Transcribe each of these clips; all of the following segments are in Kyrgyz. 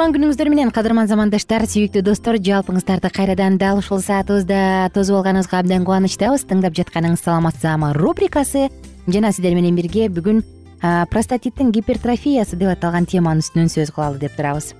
кутман күнүңүздөр менен кадырман замандаштар сүйүктүү достор жалпыңыздарды кайрадан дал ушул саатыбызда тосуп алганыбызга абдан кубанычтабыз. Тыңдап жатканыңыз саламатсызаама рубрикасы. Жана сиздер менен бирге бүгүн простатиттин гипертрофиясы деп аталган теманын үстүнөн сөз кылалы деп турабыз.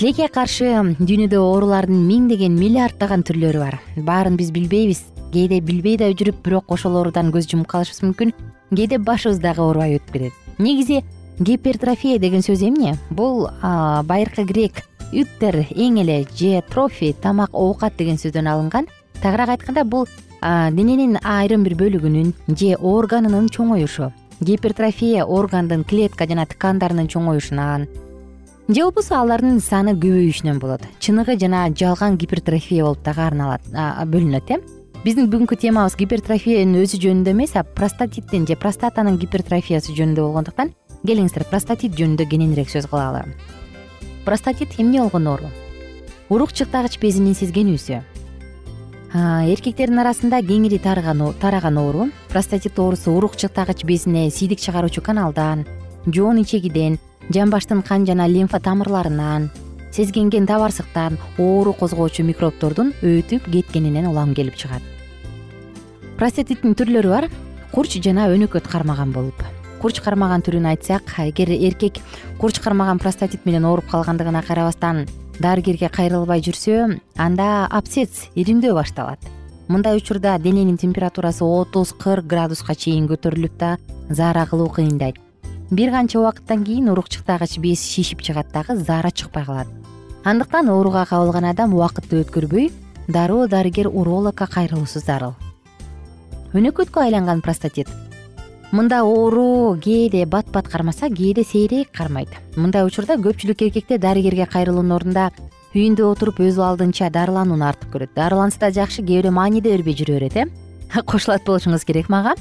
Тилекке каршы дүйнөдө оорулардын миңдеген миллиарддаган түрлөрү бар. Баарын биз билбейбиз. Кээде билбей да жүрүп бирок ошол оорудан көз жумуп калышыбыз мүмкүн. Кээде башыбыз дагы оорубай өтүп кетет. Негизи гипертрофия деген сөз эмне бул байыркы грек үттер эң эле же трофи тамак оокат деген сөздөн алынган. Тагыраак айтканда бул дененин айрым бир бөлүгүнүн же органынын чоңоюшу. Гипертрофия органдын клетка жана ткандарынын чоңоюшунан. Же болбосо алардын саны көбөйүшүнөн болот. Чыныгы жана жалган гипертрофия болуп дагы арналат бөлүнөт э. Биздин бүгүнкү темабыз гипертрофиянын өзү жөнүндө эмес а простатиттин же простатанын гипертрофиясы жөнүндө болгондуктан келиңиздер простатит жөнүндө кененирээк сөз кылалы простатит эмне болгон оору? Урук чыктагыч безинин сезгенүүсү. Эркектердин арасында кеңири тараган оору простатит оорусу урук чыктагыч безине сийдик чыгаруучу каналдан жоон ичегиден жамбаштын кан жана лимфа тамырларынан сезгенген табарсыктан оору козгоочу микробтордун өтүп кеткенинен улам келип чыгат. Простатиттин түрлөрү бар курч жана өнөкөт кармаган болуп курч кармаган түрүн айтсак эгер эркек курч кармаган простатит менен ооруп калгандыгына карабастан дарыгерге кайрылбай жүрсө анда абсцесс иримдөө башталат. Мындай учурда дененин температурасы отуз кырк градуска чейин көтөрүлүп да заара кылуу кыйындайт. Бир канча убакыттан кийин урук чыктагыч без шишип чыгат дагы заара чыкпай калат. Андыктан ооруга кабылган адам убакытты өткөрбөй дароо дарыгер урологко кайрылуусу зарыл өнөкөткө айланган простатит мында оору кээде бат бат кармаса кээде сейрек кармайт. Мындай учурда көпчүлүк эркектер дарыгерге кайрылуунун ордунда үйүндө отуруп өз алдынча дарыланууну артык көрөт. Дарыланса да жакшы кээ бирөө маани да бербей жүрө берет э? Кошулат болушуңуз керек мага.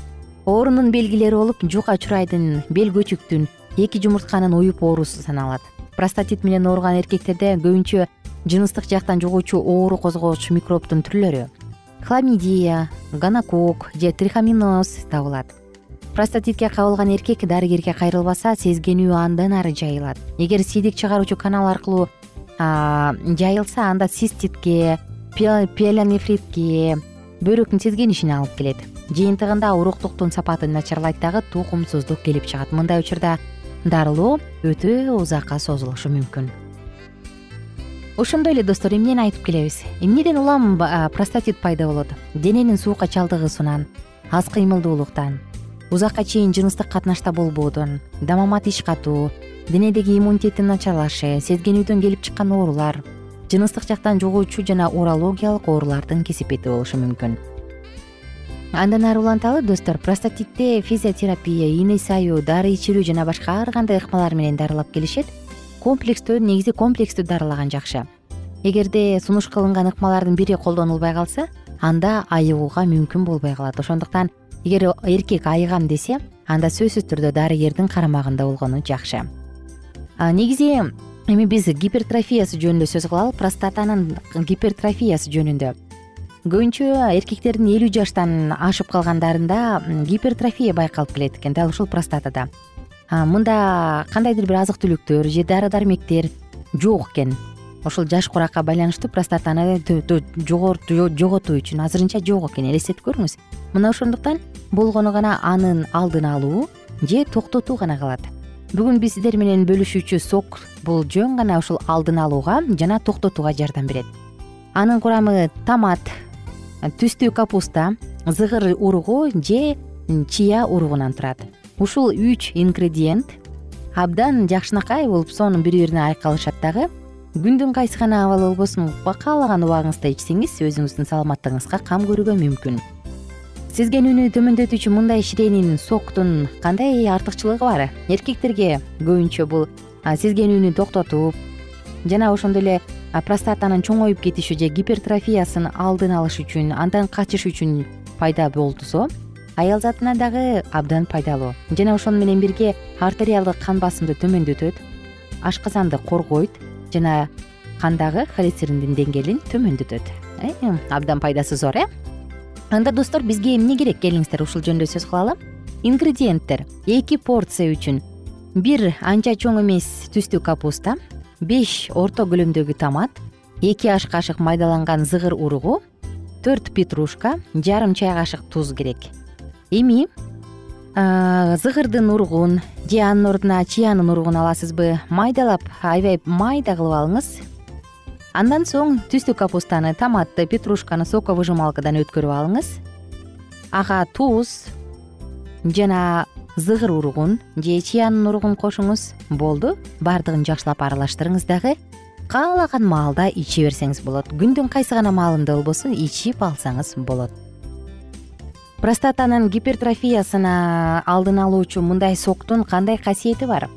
Оорунун белгилери болуп жука чурайдын бел көчүктүн эки жумуртканын уюп оорусу саналат. Простатит менен ооруган эркектерде көбүнчө жыныстык жактан жугуучу оору козгоочу микробдун түрлөрү. Хламидия ганокок же трихоминоз табылат простатитке кабылган эркек дарыгерге кайрылбаса сезгенүү андан ары жайылат. Эгер сийдик чыгаруучу канал аркылуу жайылса анда циститке пиелонефритке бөйрөктүн сезгенишине алып келет. Жыйынтыгында уруктуктун сапатын начарлайт дагы тукумсуздук келип чыгат. Мындай учурда дарылоо өтө узакка созулушу мүмкүн. Ошондой эле достор эмнени айтып келебиз? Эмнеден улам простатит пайда болот? Дененин суукка чалдыгуусунан аз кыймылдуулуктан узакка чейин жыныстык катнашта болбоодон дамама тиш катуу денедеги иммунитеттин начарлашы сезгенүүдөн келип чыккан оорулар жыныстык жактан жугуучу жана урологиялык оорулардын кесепети болушу мүмкүн. Андан ары уланталы достор простатитте физиотерапия ийне саюу дары ичирүү жана башка ар кандай ыкмалар менен дарылап келишет комплекстүү негизи комплекстүү дарылаган жакшы. Эгерде сунуш кылынган ыкмалардын бири колдонулбай калса анда айыгууга мүмкүн болбой калат. Ошондуктан эгер эркек айыгам десе анда сөзсүз түрдө дарыгердин карамагында болгону жакшы. Негизи эми биз гипертрофиясы жөнүндө сөз кылалы простатанын гипертрофиясы жөнүндө. Көбүнчө эркектердин элүү жаштан ашып калгандарында гипертрофия байкалып келет экен дал ушул простатада. Мында кандайдыр бир азык түлүктөр же дары дармектер жок экен ошол жаш куракка байланыштуу простатаны жоготуу үчүн азырынча жок экен элестетип көрүңүз. Мына ошондуктан болгону гана анын алдын алуу же токтотуу гана калат. Бүгүн биз сиздер менен бөлүшүүчү сок бул жөн гана ушул алдын алууга жана токтотууга жардам берет. Анын курамы томат түстүү капуста зыгыр уругу же чия уругунан турат. Ушул үч ингредиент абдан жакшынакай болуп сонун бири бирине айкалышат дагы күндүн кайсы гана абалы болбосун каалаган убагыңызда ичсеңиз өзүңүздүн саламаттыгыңызга кам көрүүгө мүмкүн. Сезгенүүнү төмөндөтүүчү мындай ширенин соктун кандай артыкчылыгы бар? Эркектерге көбүнчө бул сезгенүүнү токтотуп жана ошондой эле простатанын чоңоюп кетиши же гипертрофиясын алдын алыш үчүн андан качыш үчүн пайда болсо аял затына дагы абдан пайдалуу. Жана ошону менен бирге артериалдык кан басымды төмөндөтөт ашказанды коргойт жана кандагы холестериндин деңгээлин төмөндөтөт э, абдан пайдасы зор э? Анда достор бизге эмне керек? Келиңиздер ушул жөнүндө сөз кылалы ингредиенттер. Эки порция үчүн. Бир анча чоң эмес түстүү капуста беш орто көлөмдөгү томат эки аш кашык майдаланган зыгыр уругу төрт петрушка жарым чай кашык туз керек. Эми зыгырдын уругун же анын ордуна чиянын уругун аласызбы? Майдалап аябай майда кылып алыңыз. Андан соң түстүү капустаны томатты петрушканы соковыжималкадан өткөрүп алыңыз. Ага туз жана зыгыр уругун же чиянын уругун кошуңуз. Болду баардыгын жакшылап аралаштырыңыз дагы. Каалаган маалда иче берсеңиз болот. Күндүн кайсы гана маалында болбосун ичип алсаңыз болот простатанын гипертрофиясына алдын алуучу мындай соктун кандай касиети бар?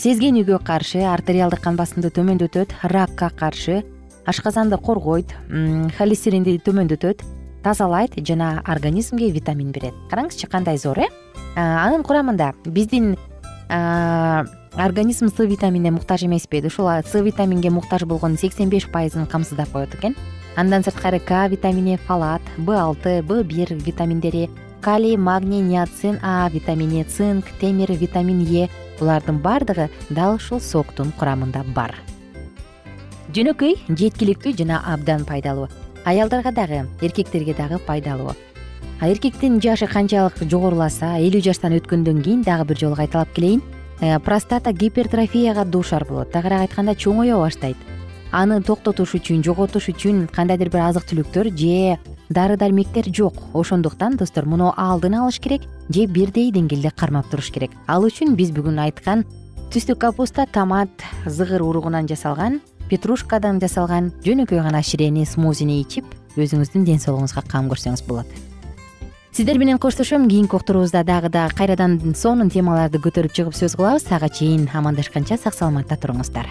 Сезгенүүгө каршы артериалдык кан басымды төмөндөтөт ракка каршы ашказанды коргойт холестеринди төмөндөтөт тазалайт жана организмге витамин берет. Караңызчы кандай зор э? Анын курамында биздин организм с витаминине муктаж эмеспи ушул с витаминге муктаж болгон сексен беш пайызын камсыздап коет экен андан сырткары к витамини фалат б алты б бир витаминдери калий магний ниацин а витамини цинк темир витамин е. Булардын баардыгы дал ушул соктун курамында бар. Жөнөкөй жеткиликтүү жана абдан пайдалуу. Аялдарга дагы эркектерге дагы пайдалуу. Эркектин жашы канчалык жогоруласа элүү жаштан өткөндөн кийин дагы бир жолу кайталап келейин. Э, простата гипертрофияга дуушар болот. Тагыраак айтканда чоңое баштайт аны токтотуш үчүн жоготуш үчүн кандайдыр бир азык түлүктөр же дары дармектер жок. Ошондуктан достор муну алдын алыш керек же бирдей деңгээлде кармап туруш керек. Ал үчүн биз бүгүн айткан түстүү капуста томат зыгыр уругунан жасалган петрушкадан жасалган жөнөкөй гана ширени смузини ичип өзүңүздүн ден соолугуңузга кам көрсөңүз болот. Сиздер менен коштошом кийинки уктуруубузда дагы да кайрадан сонун темаларды көтөрүп чыгып сөз кылабыз. Ага чейин амандашканча сак саламатта туруңуздар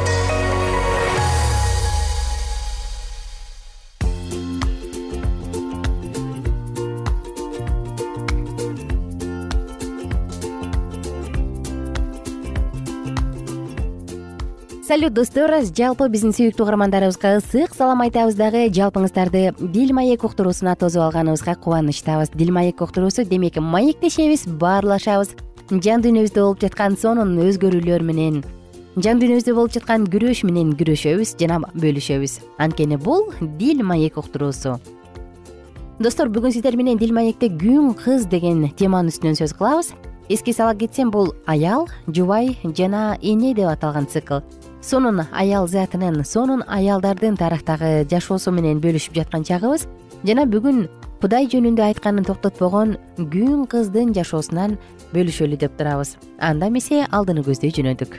салют достор. Жалпы биздин сүйүктүү угармандарыбызга ысык салам айтабыз дагы. Жалпыңыздарды дил маек уктуруусуна тосуп алганыбызга кубанычтабыз. Дил маек уктуруусу демек маектешебиз баарлашабыз. Жан дүйнөбүздө болуп жаткан сонун өзгөрүүлөр менен жан дүйнөбүздө болуп жаткан күрөш менен күрөшөбүз жана бөлүшөбүз. Анткени бул дил маек уктуруусу. Достор бүгүн сиздер менен дил маекте күң кыз деген теманын үстүнөн сөз кылабыз. Эске сала кетсем бул аял жубай жана эне деп аталган цикл сонун аял затынын сонун аялдардын тарыхтагы жашоосу менен бөлүшүп жаткан чагыбыз жана бүгүн кудай жөнүндө айтканын токтотпогон күң кыздын жашоосунан бөлүшөлү деп турабыз. Анда эмесе алдыны көздөй жөнөдүк.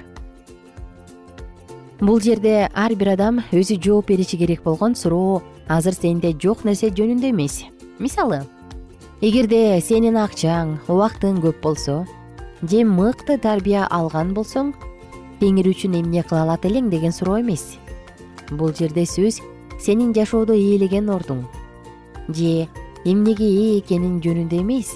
Бул жерде ар бир адам өзү жооп бериши керек болгон суроо азыр сенде жок нерсе жөнүндө эмес. Мисалы эгерде сенин акчаң убактың көп болсо же мыкты тарбия алган болсоң теңир үчүн эмне кыла алат элең деген суроо эмес. Бул жерде сөз сенин жашоодо ээлеген ордуң. Же эмнеге ээ экениң жөнүндө эмес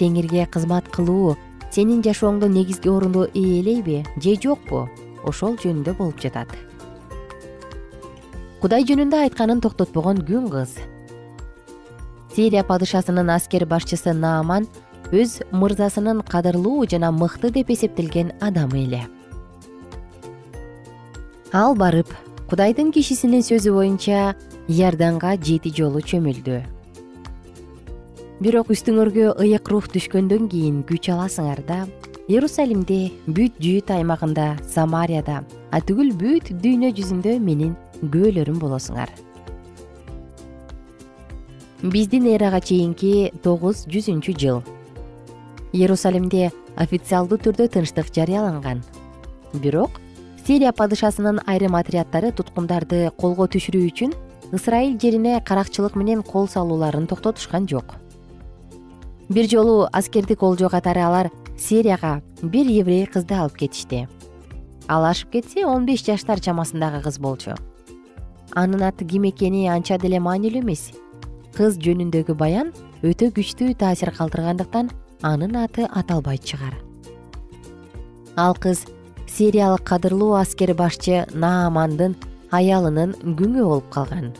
теңирге кызмат кылуу сенин жашооңдо негизги орунду ээлейби же жокпу ошол жөнүндө болуп жатат. Кудай жөнүндө айтканын токтотпогон күң кыз. Сирия падышасынын аскер башчысы нааман өз мырзасынын кадырлуу жана мыкты деп эсептелген адамы эле ал барып кудайдын кишисинин сөзү боюнча иорданга жети жолу чөмүлдү. Бирок үстүңөргө ыйык рух түшкөндөн кийин күч аласыңар да иерусалимде бүт жүйүт аймагында самарияда атүгүл бүт дүйнө жүзүндө менин күбөлөрүм болосуңар. Биздин эрага чейинки тогуз жүзүнчү жыл. Иерусалимде официалдуу түрдө тынчтык жарыяланган. Бирок сирия падышасынын айрым отряддары туткундарды колго түшүрүү үчүн ысрайыл жерине каракчылык менен кол салууларын токтотушкан жок. Бир жолу аскердик олжо катары алар сирияга бир еврей кызды алып кетишти. Ал ашып кетсе он беш жаштар чамасындагы кыз болчу. Анын аты ким экени анча деле маанилүү эмес. Кыз жөнүндөгү баян өтө күчтүү таасир калтыргандыктан анын аты аталбайт чыгар. Ал кыз сириялык кадырлуу аскер башчы наамандын аялынын күңү болуп калган.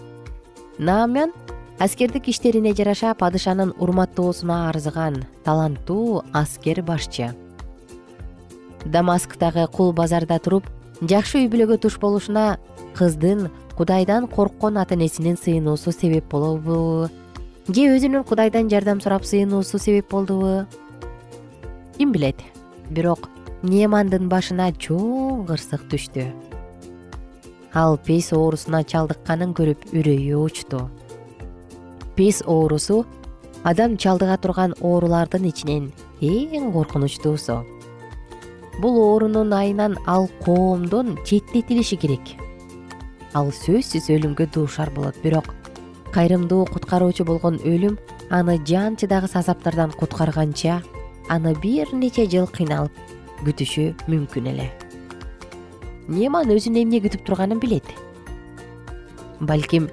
Нааман аскердик иштерине жараша падышанын урматтоосуна арзыган таланттуу аскер башчы. Дамасктагы кул базарда туруп жакшы үй бүлөгө туш болушуна кыздын кудайдан корккон ата энесинин сыйынуусу себеп болобу же өзүнүн кудайдан жардам сурап сыйынуусу себеп болдубу? Ким билет? Бирок немандын башына чоң кырсык түштү. Ал пес оорусуна чалдыкканын көрүп үрөйү учту. Пес оорусу адам чалдыга турган оорулардын ичинен эң коркунучтуусу бул оорунун айынан ал коомдон четтетилиши керек. Ал сөзсүз өлүмгө дуушар болот бирок кайрымдуу куткаруучу болгон өлүм аны жан чыдагыс азаптардан куткарганча аны бир нече жыл кыйналып күтүшү мүмкүн эле. Неман өзүн эмне күтүп турганын билет. Балким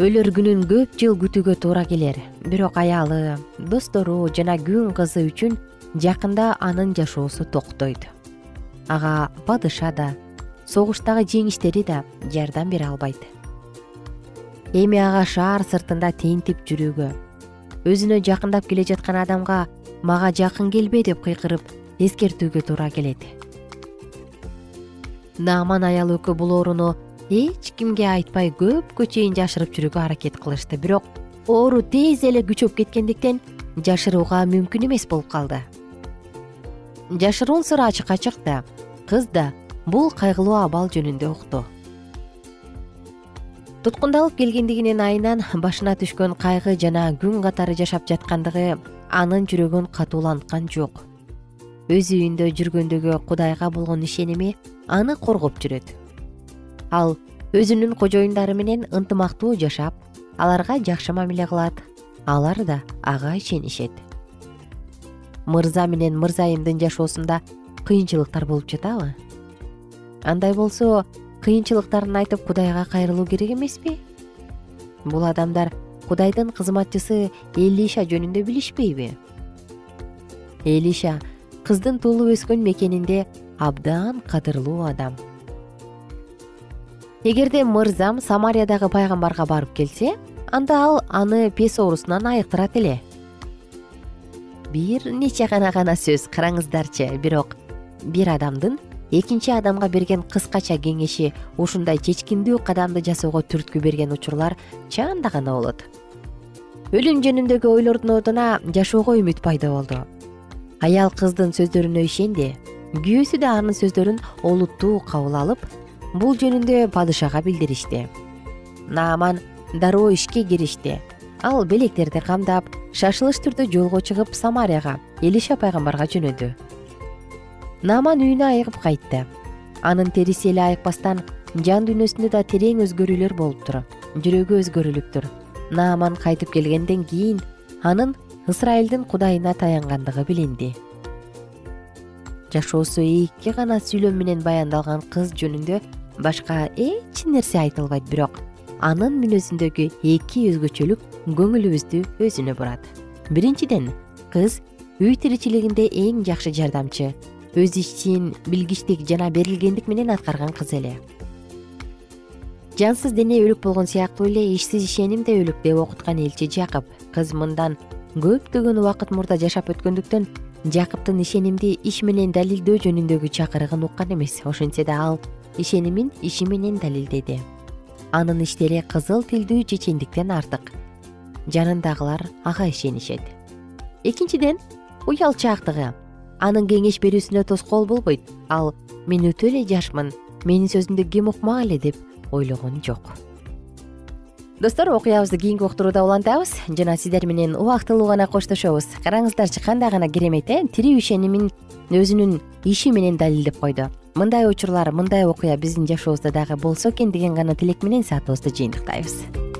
өлөр күнүн көп жыл күтүүгө туура келер. Бирок аялы достору жана күн кызы үчүн жакында анын жашоосу токтойт. Ага падыша да согуштагы жеңиштери да жардам бере албайт. Эми ага шаар сыртында тентип жүрүүгө өзүнө жакындап келе жаткан адамга мага жакын келбе деп кыйкырып эскертүүгө туура келет. Нааман аял экөө бул ооруну эч кимге айтпай көпкө чейин жашырып жүрүүгө аракет кылышты. Бирок оору тез эле күчөп кеткендиктен жашырууга мүмкүн эмес болуп калды. Жашыруун сыр ачыкка чыкты кыз да бул кайгылуу абал жөнүндө укту. Туткундалып келгендигинин айынан башына түшкөн кайгы жана күн катары жашап жаткандыгы анын жүрөгүн катууланткан жок өз үйүндө жүргөндөгү кудайга болгон ишеними аны коргоп жүрөт. Ал өзүнүн кожоюндары менен ынтымактуу жашап аларга жакшы мамиле кылат. Алар да ага ишенишет. Мырза менен мырзайымдын жашоосунда кыйынчылыктар болуп жатабы? Андай болсо кыйынчылыктарын айтып кудайга кайрылуу керек эмеспи? Бул адамдар кудайдын кызматчысы элиша жөнүндө билишпейби? Элиша кыздын туулуп өскөн мекенинде абдан кадырлуу адам. Эгерде мырзам самариядагы пайгамбарга барып келсе анда ал аны пес оорусунан айыктырат эле. Бир нече гана гана сөз караңыздарчы бирок бир адамдын экинчи адамга берген кыскача кеңеши ушундай чечкиндүү кадамды жасоого түрткү берген учурлар чаанда гана болот. Өлүм жөнүндөгү ойлордун ордуна жашоого үмүт пайда болду аял кыздын сөздөрүнө ишенди күйөөсү да анын сөздөрүн олуттуу кабыл алып бул жөнүндө падышага билдиришти. Нааман дароо ишке киришти. Ал белектерди камдап шашылыш түрдө жолго чыгып самарияга элиша пайгамбарга жөнөдү. Нааман үйүнө айыгып кайтты. Анын териси эле айыкпастан жан дүйнөсүндө да терең өзгөрүүлөр болуптур жүрөгү өзгөрүлүптүр нааман кайтып келгенден кийин анын ысрайылдын кудайына таянгандыгы билинди. Жашоосу эки гана сүйлөм менен баяндалган кыз жөнүндө башка эч нерсе айтылбайт бирок анын мүнөзүндөгү эки өзгөчөлүк көңүлүбүздү өзүнө бурат. Биринчиден кыз үй тиричилигинде эң жакшы жардамчы өз ишин билгичтик жана берилгендик менен аткарган кыз эле. Жансыз дене өлүк болгон сыяктуу эле ишсиз ишеним да өлүк деп окуткан элчи жакып кыз мындан көптөгөн убакыт мурда жашап өткөндүктөн жакыптын ишенимди иш менен далилдөө жөнүндөгү чакырыгын уккан эмес. Ошентсе да ал ишенимин иши менен далилдеди. Анын иштери кызыл тилдүү чечендиктен артык. Жанындагылар ага ишенишет. Экинчиден уялчаактыгы анын кеңеш берүүсүнө тоскоол болбойт. Ал мен өтө эле жашмын. Менин сөзүмдү ким укмак эле? деп ойлогон жок достор окуябызды кийинки уктурууда улантабыз. Жана сиздер менен убактылуу гана коштошобуз. Караңыздарчы кандай гана керемет э тирүү ишенимин өзүнүн иши менен далилдеп койду. Мындай учурлар мындай окуя биздин жашообузда дагы болсо экен деген гана тилек менен саатыбызды жыйынтыктайбыз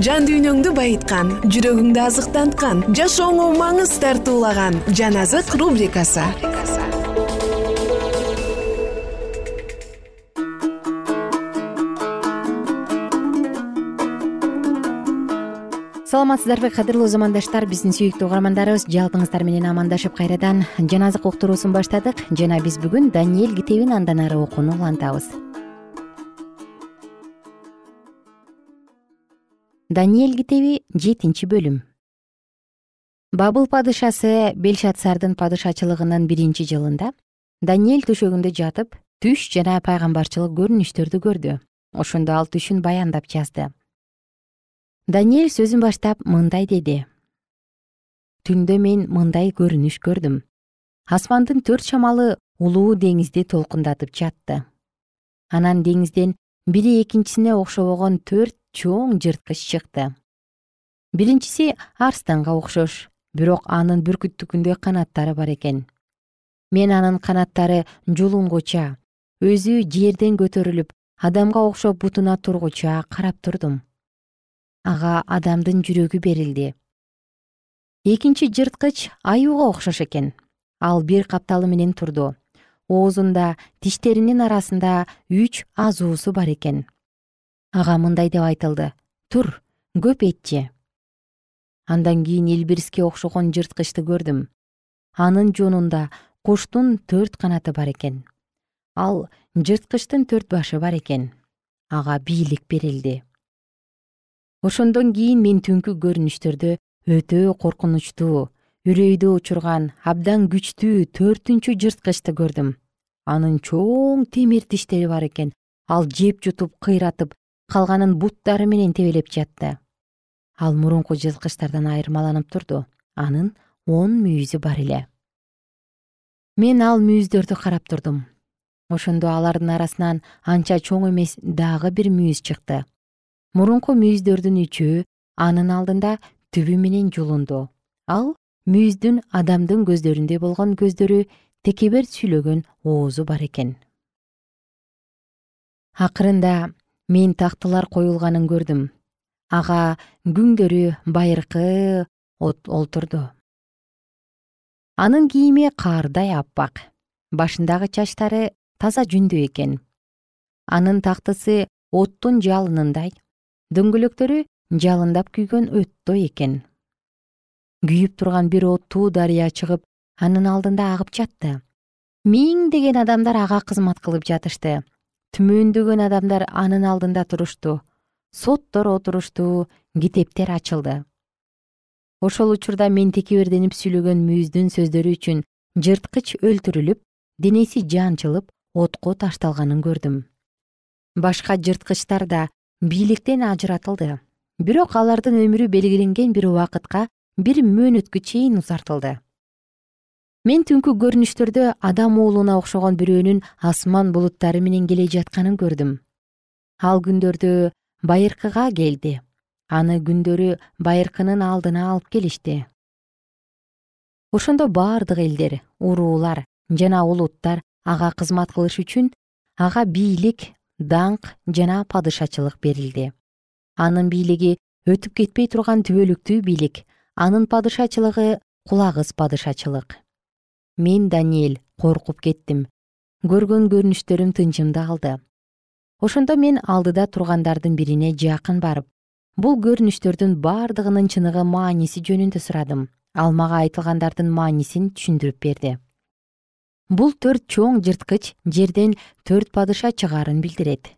жан дүйнөңдү байыткан жүрөгүңдү азыктанткан жашооңо маңыз тартуулаган жан азык рубрикасы. Саламатсыздарбы кадырлуу замандаштар биздин сүйүктүү угармандарыбыз. Жалпыңыздар менен амандашып кайрадан жан азык уктуруусун баштадык. Жана биз бүгүн даниэль китебин андан ары окууну улантабыз даниэль китеби жетинчи бөлүм. Бабыл падышасы белшатсардын падышачылыгынын биринчи жылында даниэль төшөгүндө жатып түш жана пайгамбарчылык көрүнүштөрдү көрдү. Ошондо ал түшүн баяндап жазды. Даниэль сөзүн баштап мындай деди. Түндө мен мындай көрүнүш көрдүм. Асмандын төрт шамалы улуу деңизди толкундатып жатты анан деңизден бири экинчисине окшобогон төрт чоң жырткыч чыкты. Биринчиси арстанга окшош. Бирок анын бүркүттүкүндөй канаттары бар экен. Мен анын канаттары жулунгуча өзү жерден көтөрүлүп адамга окшоп бутуна тургуча карап турдум. Ага адамдын жүрөгү берилди. Экинчи жырткыч аюуга окшош экен. Ал бир капталы менен турду. Оозунда тиштеринин арасында үч азуусу бар экен ага мындай деп айтылды. Тур көп эт же андан кийин илбириске окшогон жырткычты көрдүм. Анын жонунда куштун төрт канаты бар экен. Ал жырткычтын төрт башы бар экен. Ага бийлик берилди. Ошондон кийин мен түнкү көрүнүштөрдө өтө коркунучтуу үрөйдү учурган абдан күчтүү төртүнчү жырткычты көрдүм. Анын чоң темир тиштери бар экен. Ал жеп жутуп кыйратып калганын буттары менен тебелеп жатты. Ал мурунку жырткычтардан айырмаланып турду. Анын он мүйүзү бар эле. Мен ал мүйүздөрдү карап турдум. Ошондо алардын арасынан анча чоң эмес дагы бир мүйүз чыкты. Мурунку мүйүздөрдүн үчөө анын алдында түбү менен жулунду. Ал мүйүздүн адамдын көздөрүндөй болгон көздөрү текебер сүйлөгөн оозу бар экен. Акырында мен тактылар коюлганын көрдүм. Ага күңдөрү байыркы олтурду. Анын кийими каардай аппак. Башындагы чачтары таза жүндөй экен. Анын тактысы оттун жалынындай. Дөңгөлөктөрү жалындап күйгөн өттөй экен. Күйүп турган бир оттуу дарыя чыгып анын алдында агып жатты. Миңдеген адамдар ага кызмат кылып жатышты түмөндөгөн адамдар анын алдында турушту соттор отурушту китептер ачылды. Ошол учурда мен текеберденип сүйлөгөн мүйүздүн сөздөрү үчүн жырткыч өлтүрүлүп денеси жанчылып отко ташталганын көрдүм. Башка жырткычтар да бийликтен ажыратылды. Бирок алардын өмүрү белгиленген бир убакытка бир мөөнөткө чейин узартылды мен түнкү көрүнүштөрдө адам уулуна окшогон бирөөнүн асман булуттары менен келе жатканын көрдүм. Ал күндөрдө байыркыга келди. Аны күндөрү байыркынын алдына алып келишти. Ошондо бардык элдер уруулар жана улуттар ага кызмат кылыш үчүн ага бийлик даңк жана падышачылык берилди. Анын бийлиги өтүп кетпей турган түбөлүктүү бийлик анын падышачылыгы кулагыс падышачылык мен даниэль коркуп кеттим. Көргөн көрүнүштөрүм тынчымды алды ошондо мен алдыда тургандардын бирине жакын барып бул көрүнүштөрдүн бардыгынын чыныгы мааниси жөнүндө сурадым. Ал мага айтылгандардын маанисин түшүндүрүп берди. Бул төрт чоң жырткыч жерден төрт падыша чыгаарын билдирет.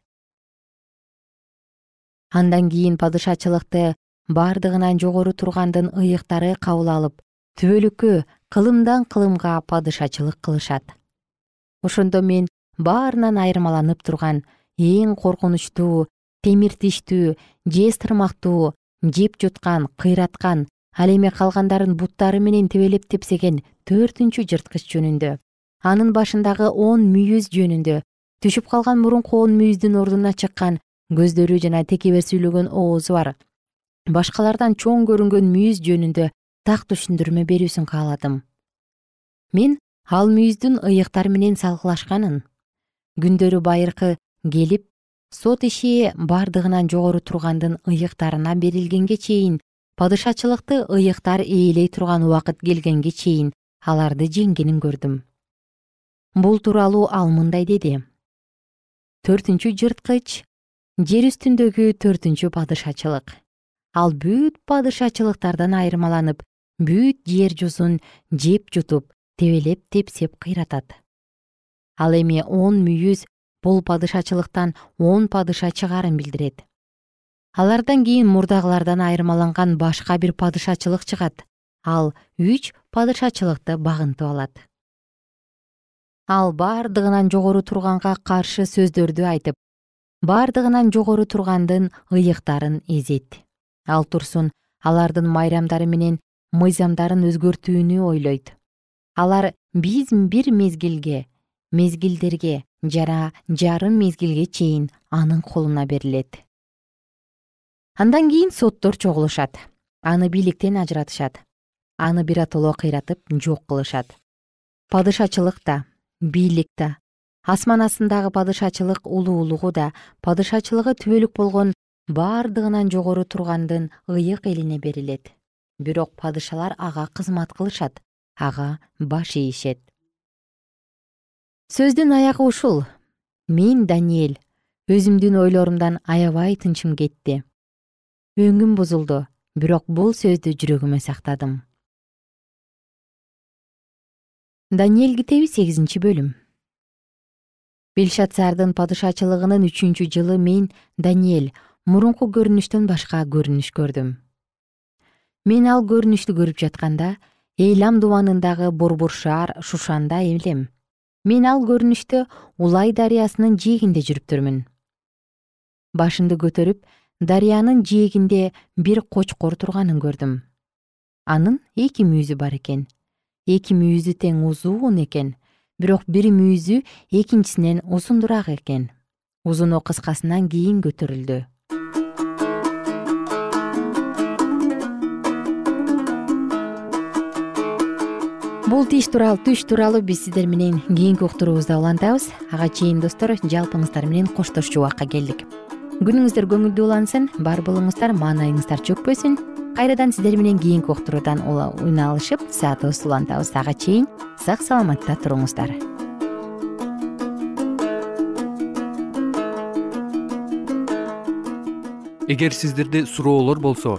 Андан кийин падышачылыкты бардыгынан жогору тургандын ыйыктары кабыл алып түбөлүккө кылымдан кылымга падышачылык кылышат. Ошондо мен баарынан айырмаланып турган эң коркунучтуу темир тиштүү жез тырмактуу жеп жуткан кыйраткан ал эми калгандарын буттары менен тебелеп тепсеген төртүнчү жырткыч жөнүндө анын башындагы он мүйүз жөнүндө түшүп калган мурунку он мүйүздүн ордуна чыккан көздөрү жана текебер сүйлөгөн оозу бар. Башкалардан чоң көрүнгөн мүйүз жөнүндө так түшүндүрмө берүүсүн кааладым. Мен ал мүйүздүн ыйыктар менен салгылашканын күндөрү байыркы келип сот иши бардыгынан жогору тургандын ыйыктарына берилгенге чейин падышачылыкты ыйыктар ээлей турган убакыт келгенге чейин аларды жеңгенин көрдүм. Бул тууралуу ал мындай деди. Төртүнчү жырткыч жер үстүндөгү төртүнчү падышачылык. Ал бүт падышачылыктардан айырмаланып бүт жер жүзүн жеп жутуп тебелеп тепсеп кыйратат. Ал эми он мүйүз бул падышачылыктан он падыша чыгаарын билдирет. Алардан кийин мурдагылардан айырмаланган башка бир падышачылык чыгат. Ал үч падышачылыкты багынтып алат. Ал бардыгынан жогору турганга каршы сөздөрдү айтып бардыгынан жогору тургандын ыйыктарын эзет ал турсун алардын майрамдары менен мыйзамдарын өзгөртүүнү ойлойт. Алар биз бир мезгилге мезгилдерге жана жарым мезгилге чейин анын колуна берилет. Андан кийин соттор чогулушат. Аны бийликтен ажыратышат. Аны биротоло кыйратып жок кылышат. Падышачылык да бийлик да. Асман астындагы падышачылык улуулугу да падышачылыгы түбөлүк болгон бардыгынан жогору тургандын ыйык элине берилет бирок падышалар ага кызмат кылышат ага баш ийишет. Сөздүн аягы ушул. Мен даниэль өзүмдүн ойлорумдан аябай тынчым кетти. Өңүм бузулду бирок бул сөздү жүрөгүмө сактадым даниэль китеби сегизинчи бөлүм. Белшатсардын падышачылыгынын үчүнчү жылы мен даниэль мурунку көрүнүштөн башка көрүнүш көрдүм мен ал көрүнүштү көрүп жатканда эйлам дубанындагы борбор шаар шушанда элем мен ал көрүнүштө улай дарыясынын жээгинде жүрүптүрмүн башымды көтөрүп дарыянын жээгинде бир кочкор турганын көрдүм. Анын эки мүйүзү бар экен. Эки мүйүзү тең узун экен бирок бир мүйүзү экинчисинен узундураак экен. Узуну кыскасынан кийин көтөрүлдү бул тиш тууралуу түш тууралуу биз сиздер менен кийинки уктуруубузда улантабыз. Ага чейин достор жалпыңыздар менен коштошчу убакка келдик. Күнүңүздөр көңүлдүү улансын бар болуңуздар маанайыңыздар чөкпөсүн кайрадан сиздер менен кийинки уктуруудан үн алышып саатыбызды улантабыз. Ага чейин сак саламатта туруңуздар. Эгер сиздерде суроолор болсо